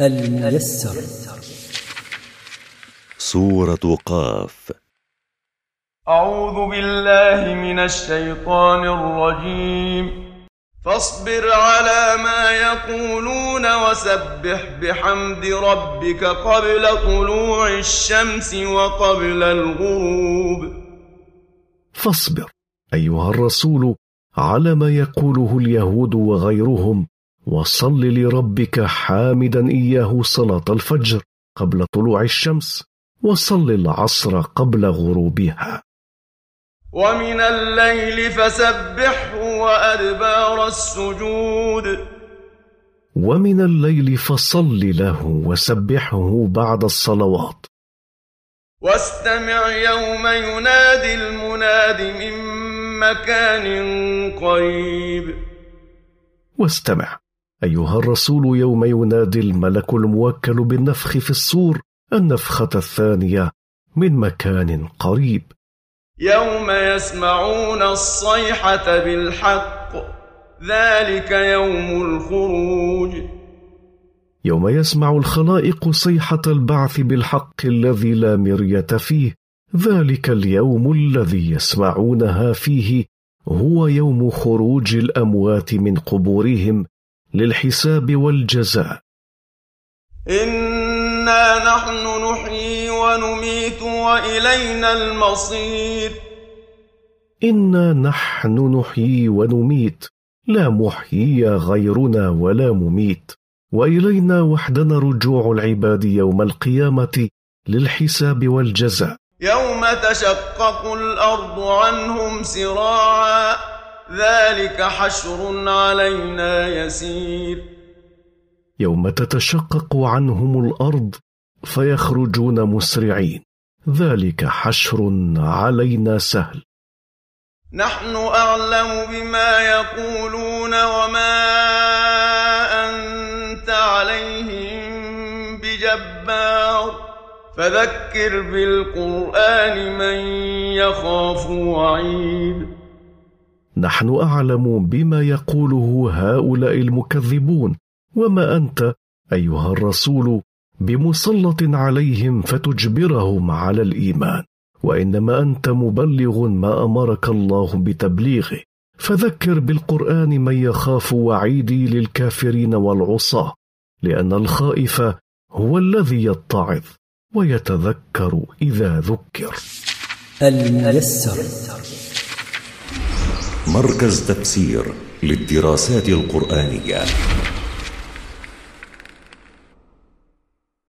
الميسر. سورة قاف. أعوذ بالله من الشيطان الرجيم. فاصبر على ما يقولون وسبح بحمد ربك قبل طلوع الشمس وقبل الغروب. فاصبر أيها الرسول على ما يقوله اليهود وغيرهم وصل لربك حامدا إياه صلاة الفجر قبل طلوع الشمس وصل العصر قبل غروبها. ومن الليل فسبحه وأدبار السجود. ومن الليل فصل له وسبحه بعد الصلوات. واستمع يوم ينادي المناد من مكان قريب. واستمع. أيها الرسول يوم ينادي الملك الموكل بالنفخ في الصور النفخة الثانية من مكان قريب. يوم يسمعون الصيحة بالحق ذلك يوم الخروج. يوم يسمع الخلائق صيحة البعث بالحق الذي لا مرية فيه ذلك اليوم الذي يسمعونها فيه هو يوم خروج الأموات من قبورهم للحساب والجزاء. إنا نحن نحيي ونميت وإلينا المصير. انا نحن نحيي ونميت. لا محيي غيرنا ولا مميت. والينا وحدنا رجوع العباد يوم القيامه للحساب والجزاء. يوم تشقق الأرض عنهم سراعا ذلك حشر علينا يسير. يوم تتشقق عنهم الأرض فيخرجون مسرعين. ذلك حشر علينا سهل. نحن أعلم بما يقولون وما أنت عليهم بجبار. فذكر بالقرآن من يخاف وعيد. نحن أعلم بما يقوله هؤلاء المكذبون. وما أنت أيها الرسول بمسلط عليهم فتجبرهم على الإيمان. وإنما أنت مبلغ ما أمرك الله بتبليغه. فذكر بالقرآن من يخاف وعيدي للكافرين والعصاة. لأن الخائف هو الذي يتعظ ويتذكر إذا ذكر. الميسر. مركز تفسير للدراسات القرآنية.